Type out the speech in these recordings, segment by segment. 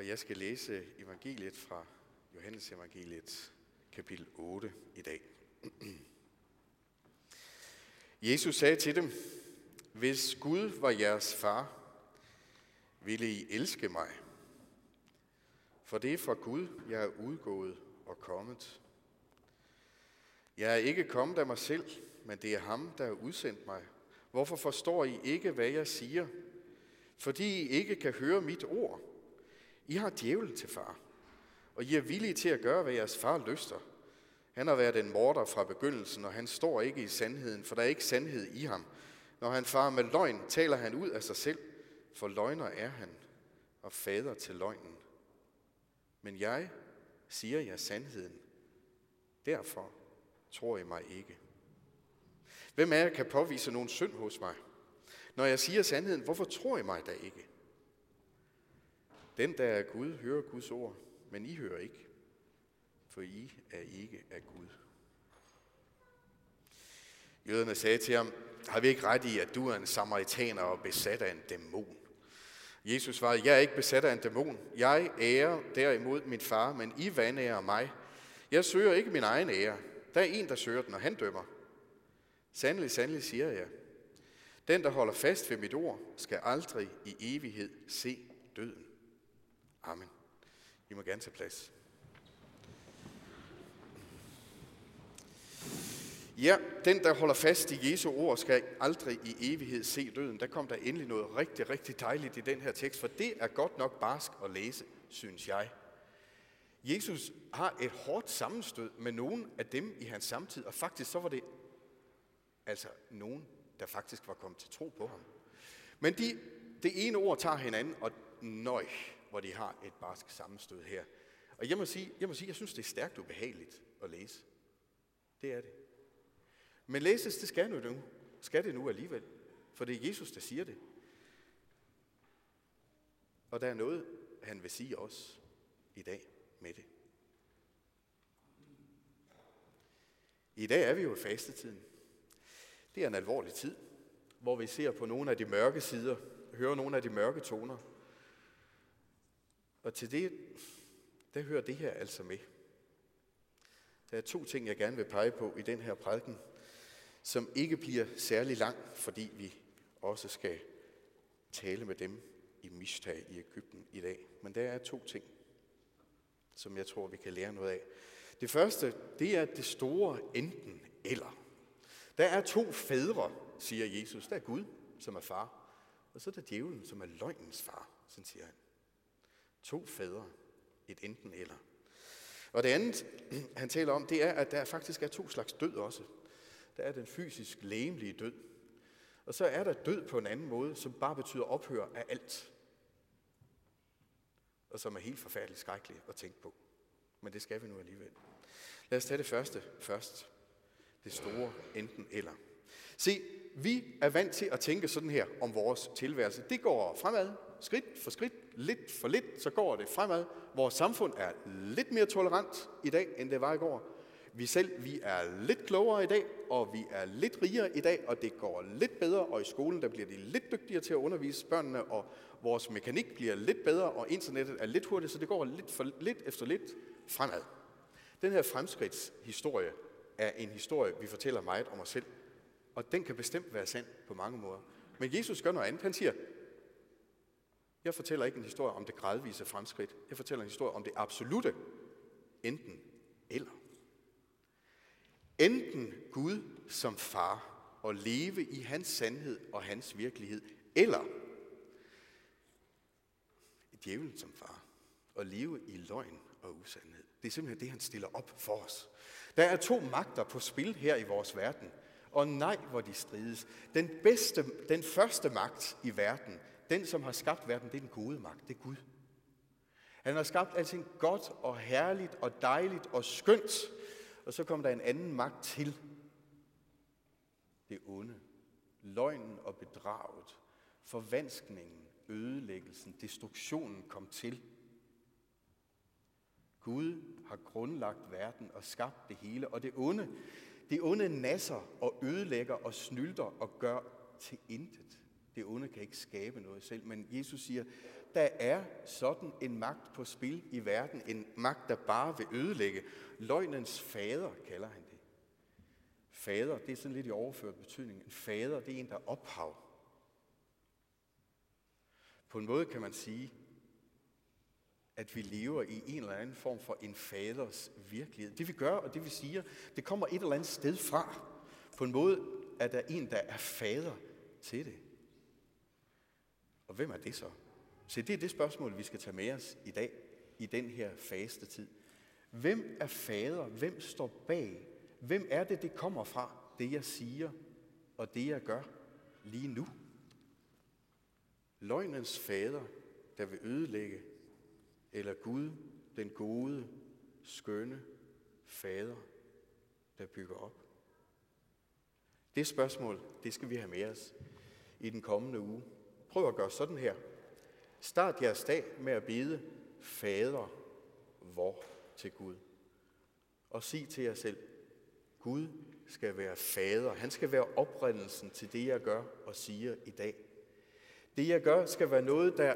Og jeg skal læse evangeliet fra Johannes evangeliet, kapitel 8 i dag. Jesus sagde til dem, hvis Gud var jeres far, ville I elske mig. For det er fra Gud, jeg er udgået og kommet. Jeg er ikke kommet af mig selv, men det er ham, der har udsendt mig. Hvorfor forstår I ikke, hvad jeg siger? Fordi I ikke kan høre mit ord. I har djævlen til far, og I er villige til at gøre, hvad jeres far lyster. Han har været en morder fra begyndelsen, og han står ikke i sandheden, for der er ikke sandhed i ham. Når han farer med løgn, taler han ud af sig selv, for løgner er han, og fader til løgnen. Men jeg siger jer sandheden. Derfor tror I mig ikke. Hvem af jer kan påvise nogen synd hos mig? Når jeg siger sandheden, hvorfor tror I mig da ikke? Den, der er Gud, hører Guds ord, men I hører ikke, for I er ikke af Gud. Jøderne sagde til ham, har vi ikke ret i, at du er en samaritaner og besat af en dæmon? Jesus svarede, jeg er ikke besat af en dæmon. Jeg ærer derimod min far, men I vandærer mig. Jeg søger ikke min egen ære. Der er en, der søger den, og han dømmer. Sandelig, sandelig siger jeg, den, der holder fast ved mit ord, skal aldrig i evighed se døden. Amen. I må gerne tage plads. Ja, den, der holder fast i Jesu ord, skal aldrig i evighed se døden. Der kom der endelig noget rigtig, rigtig dejligt i den her tekst, for det er godt nok barsk at læse, synes jeg. Jesus har et hårdt sammenstød med nogen af dem i hans samtid, og faktisk så var det altså nogen, der faktisk var kommet til tro på ham. Men de, det ene ord tager hinanden, og nøj, hvor de har et barsk sammenstød her. Og jeg må sige, jeg må sige, jeg synes, det er stærkt ubehageligt at læse. Det er det. Men læses, det skal, nu, skal det nu alligevel. For det er Jesus, der siger det. Og der er noget, han vil sige os i dag med det. I dag er vi jo i fastetiden. Det er en alvorlig tid, hvor vi ser på nogle af de mørke sider, hører nogle af de mørke toner. Og til det, der hører det her altså med. Der er to ting, jeg gerne vil pege på i den her prædiken som ikke bliver særlig lang, fordi vi også skal tale med dem i Mishtag i Ægypten i dag. Men der er to ting, som jeg tror, vi kan lære noget af. Det første, det er det store enten eller. Der er to fædre, siger Jesus. Der er Gud, som er far, og så er der djævlen, som er løgnens far, sådan siger han. To fædre, et enten eller. Og det andet, han taler om, det er, at der faktisk er to slags død også der er den fysisk lægemlige død. Og så er der død på en anden måde, som bare betyder ophør af alt. Og som er helt forfærdeligt skrækkelig at tænke på. Men det skal vi nu alligevel. Lad os tage det første først. Det store enten eller. Se, vi er vant til at tænke sådan her om vores tilværelse. Det går fremad, skridt for skridt, lidt for lidt, så går det fremad. Vores samfund er lidt mere tolerant i dag, end det var i går. Vi selv, vi er lidt klogere i dag, og vi er lidt rigere i dag, og det går lidt bedre, og i skolen der bliver de lidt dygtigere til at undervise børnene, og vores mekanik bliver lidt bedre, og internettet er lidt hurtigt, så det går lidt, for, lidt efter lidt fremad. Den her fremskridtshistorie er en historie, vi fortæller meget om os selv, og den kan bestemt være sand på mange måder. Men Jesus gør noget andet. Han siger, jeg fortæller ikke en historie om det gradvise fremskridt. Jeg fortæller en historie om det absolute enten eller. Enten Gud som far og leve i hans sandhed og hans virkelighed, eller djævlen som far og leve i løgn og usandhed. Det er simpelthen det, han stiller op for os. Der er to magter på spil her i vores verden, og nej, hvor de strides. Den bedste, den første magt i verden, den som har skabt verden, det er den gode magt, det er Gud. Han har skabt alting godt og herligt og dejligt og skønt, og så kom der en anden magt til. Det onde. Løgnen og bedraget. Forvanskningen, ødelæggelsen, destruktionen kom til. Gud har grundlagt verden og skabt det hele, og det onde, det onde nasser og ødelægger og snylder og gør til intet. Det onde kan ikke skabe noget selv, men Jesus siger, der er sådan en magt på spil i verden, en magt, der bare vil ødelægge. Løgnens fader kalder han det. Fader, det er sådan lidt i overført betydning. En fader, det er en, der er ophav. På en måde kan man sige, at vi lever i en eller anden form for en faders virkelighed. Det vi gør, og det vi siger, det kommer et eller andet sted fra. På en måde er der en, der er fader til det. Og hvem er det så? Se, det er det spørgsmål, vi skal tage med os i dag, i den her faste tid. Hvem er fader? Hvem står bag? Hvem er det, det kommer fra, det jeg siger og det jeg gør lige nu? Løgnens fader, der vil ødelægge, eller Gud, den gode, skønne fader, der bygger op? Det spørgsmål, det skal vi have med os i den kommende uge. Prøv at gøre sådan her. Start jeres dag med at bede Fader vor til Gud. Og sig til jer selv, Gud skal være fader. Han skal være oprindelsen til det, jeg gør og siger i dag. Det, jeg gør, skal være noget, der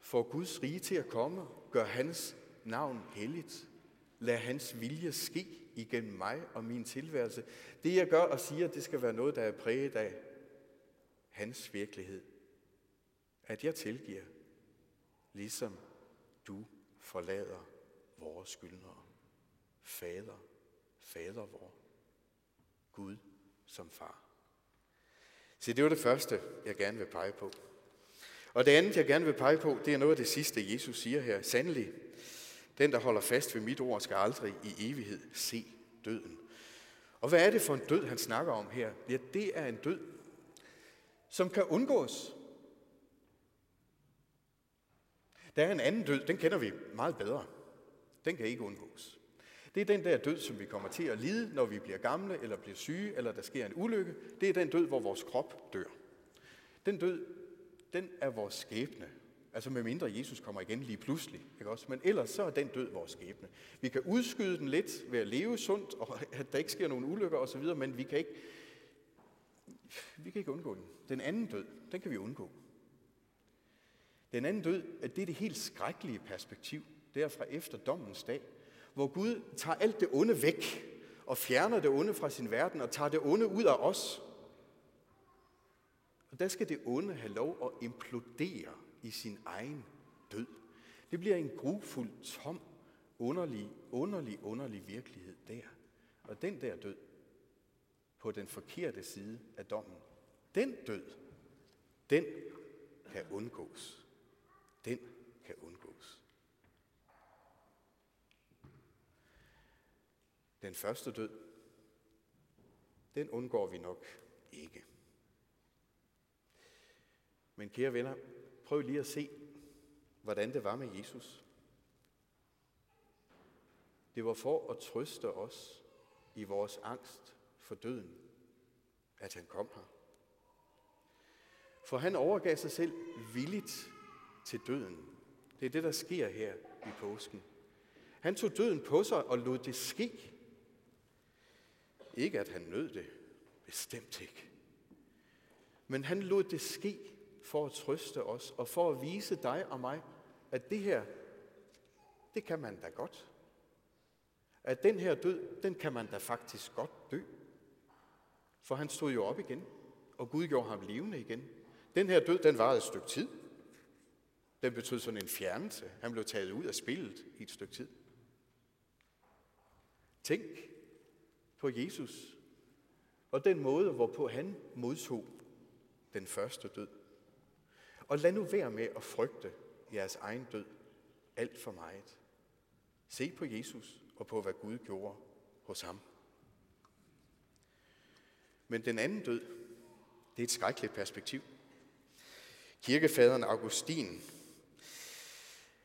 får Guds rige til at komme. Gør hans navn helligt. Lad hans vilje ske igennem mig og min tilværelse. Det, jeg gør og siger, det skal være noget, der er præget af hans virkelighed. At jeg tilgiver, ligesom du forlader vores skyldnere. Fader, fader vor. Gud som far. Så det var det første, jeg gerne vil pege på. Og det andet, jeg gerne vil pege på, det er noget af det sidste, Jesus siger her. Sandelig, den, der holder fast ved mit ord, skal aldrig i evighed se døden. Og hvad er det for en død, han snakker om her? Ja, det er en død, som kan undgås. Der er en anden død, den kender vi meget bedre. Den kan ikke undgås. Det er den der død, som vi kommer til at lide, når vi bliver gamle eller bliver syge, eller der sker en ulykke. Det er den død, hvor vores krop dør. Den død, den er vores skæbne. Altså med mindre Jesus kommer igen lige pludselig. Ikke også? Men ellers så er den død vores skæbne. Vi kan udskyde den lidt ved at leve sundt, og at der ikke sker nogen ulykker osv., men vi kan ikke, vi kan ikke undgå den. Den anden død, den kan vi undgå. Den anden død, at det er det helt skrækkelige perspektiv, derfra efter dommens dag, hvor Gud tager alt det onde væk, og fjerner det onde fra sin verden, og tager det onde ud af os. Og der skal det onde have lov at implodere i sin egen død. Det bliver en grufuld, tom, underlig, underlig, underlig virkelighed der. Og den der død, på den forkerte side af dommen, den død, den kan undgås. Den kan undgås. Den første død, den undgår vi nok ikke. Men kære venner, prøv lige at se, hvordan det var med Jesus. Det var for at trøste os i vores angst for døden, at han kom her. For han overgav sig selv villigt til døden. Det er det, der sker her i påsken. Han tog døden på sig og lod det ske. Ikke at han nød det, bestemt ikke. Men han lod det ske for at trøste os og for at vise dig og mig, at det her, det kan man da godt. At den her død, den kan man da faktisk godt dø. For han stod jo op igen, og Gud gjorde ham levende igen. Den her død, den varede et stykke tid. Den betød sådan en fjernelse. Han blev taget ud af spillet i et stykke tid. Tænk på Jesus og den måde, hvorpå han modtog den første død. Og lad nu være med at frygte jeres egen død alt for meget. Se på Jesus og på, hvad Gud gjorde hos ham. Men den anden død, det er et skrækkeligt perspektiv. Kirkefaderen Augustin,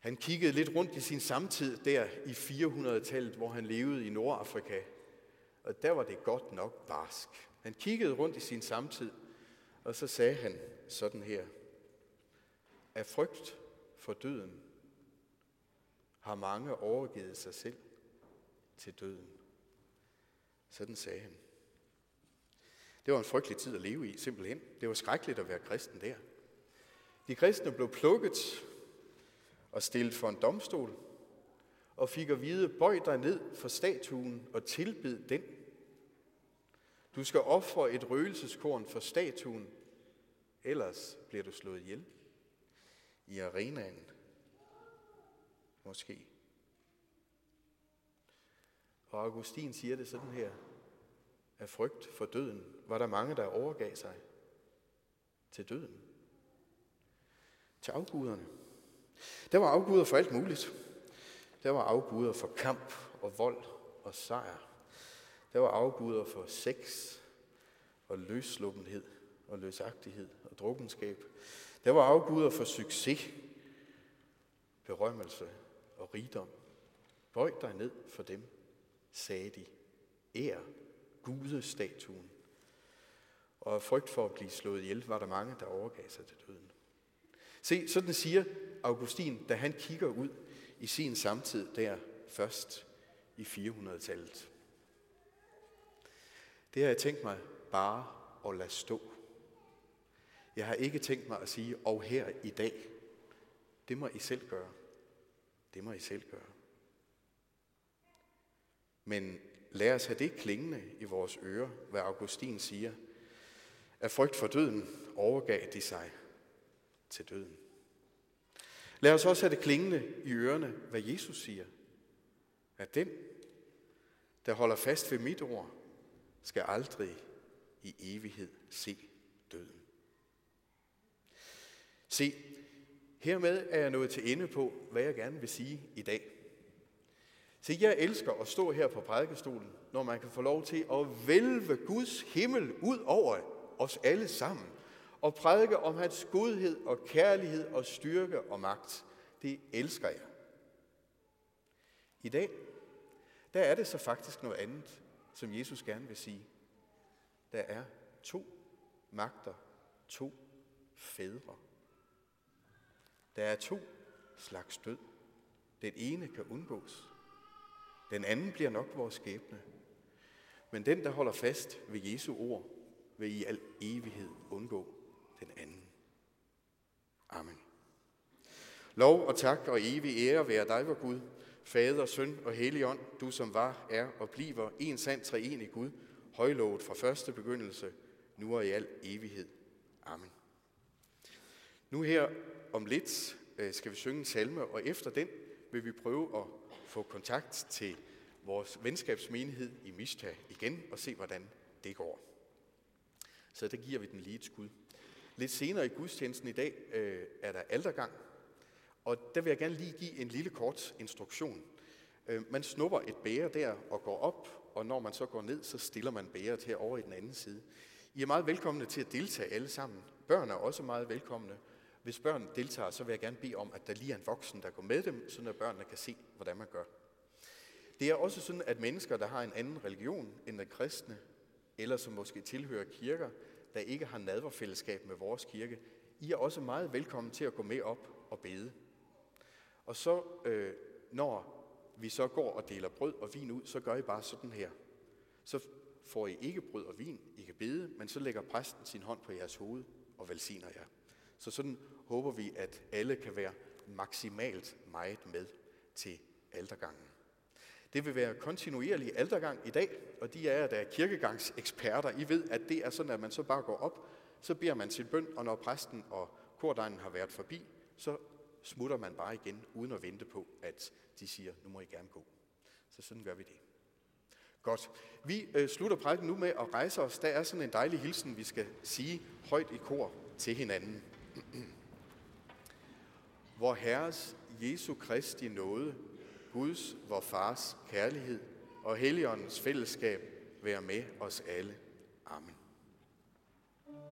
han kiggede lidt rundt i sin samtid der i 400-tallet, hvor han levede i Nordafrika. Og der var det godt nok barsk. Han kiggede rundt i sin samtid, og så sagde han sådan her. Af frygt for døden har mange overgivet sig selv til døden. Sådan sagde han. Det var en frygtelig tid at leve i, simpelthen. Det var skrækkeligt at være kristen der. De kristne blev plukket og stillet for en domstol, og fik at vide, bøj dig ned for statuen og tilbed den. Du skal ofre et røgelseskorn for statuen, ellers bliver du slået ihjel i arenaen. Måske. Og Augustin siger det sådan her. Af frygt for døden var der mange, der overgav sig til døden. Til afguderne. Der var afguder for alt muligt. Der var afguder for kamp og vold og sejr. Der var afguder for sex og løsluppenhed og løsagtighed og drukkenskab. Der var afguder for succes, berømmelse og rigdom. Bøj dig ned for dem, sagde de. Ær gudestatuen. Og af frygt for at blive slået ihjel, var der mange, der overgav sig til døden. Se, sådan siger Augustin, da han kigger ud i sin samtid der først i 400-tallet. Det har jeg tænkt mig bare at lade stå. Jeg har ikke tænkt mig at sige, og her i dag, det må I selv gøre. Det må I selv gøre. Men lad os have det klingende i vores ører, hvad Augustin siger. Af frygt for døden overgav de sig til døden. Lad os også have det klingende i ørerne, hvad Jesus siger. At den, der holder fast ved mit ord, skal aldrig i evighed se døden. Se, hermed er jeg nået til ende på, hvad jeg gerne vil sige i dag. Se, jeg elsker at stå her på prædikestolen, når man kan få lov til at vælve Guds himmel ud over os alle sammen og prædike om hans godhed og kærlighed og styrke og magt. Det elsker jeg. I dag, der er det så faktisk noget andet, som Jesus gerne vil sige. Der er to magter, to fædre. Der er to slags død. Den ene kan undgås. Den anden bliver nok vores skæbne. Men den, der holder fast ved Jesu ord, vil i al evighed undgå den anden. Amen. Lov og tak og evig ære være dig, vor Gud, Fader, Søn og Helligånd, du som var, er og bliver en sand treenig Gud, højlovet fra første begyndelse, nu og i al evighed. Amen. Nu her om lidt øh, skal vi synge en salme, og efter den vil vi prøve at få kontakt til vores venskabsmenighed i Mista igen og se, hvordan det går. Så der giver vi den lige et skud. Lidt senere i gudstjenesten i dag øh, er der aldergang, og der vil jeg gerne lige give en lille kort instruktion. Øh, man snupper et bære der og går op, og når man så går ned, så stiller man bæret herovre i den anden side. I er meget velkomne til at deltage alle sammen. Børn er også meget velkomne. Hvis børn deltager, så vil jeg gerne bede om, at der lige er en voksen, der går med dem, så at børnene kan se, hvordan man gør. Det er også sådan, at mennesker, der har en anden religion end den kristne, eller som måske tilhører kirker, der ikke har nadverfællesskab med vores kirke, I er også meget velkommen til at gå med op og bede. Og så, øh, når vi så går og deler brød og vin ud, så gør I bare sådan her. Så får I ikke brød og vin, I kan bede, men så lægger præsten sin hånd på jeres hoved og velsigner jer. Så sådan håber vi, at alle kan være maksimalt meget med til aldergangen. Det vil være kontinuerlig aldergang i dag, og de af jer, der er kirkegangseksperter, I ved, at det er sådan, at man så bare går op, så beder man sin bøn, og når præsten og kordegnen har været forbi, så smutter man bare igen, uden at vente på, at de siger, nu må I gerne gå. Så sådan gør vi det. Godt. Vi øh, slutter prædiken nu med at rejse os. Der er sådan en dejlig hilsen, vi skal sige højt i kor til hinanden. Vor Herres Jesu Kristi nåde, Guds, vor Fars kærlighed og Helligåndens fællesskab være med os alle. Amen.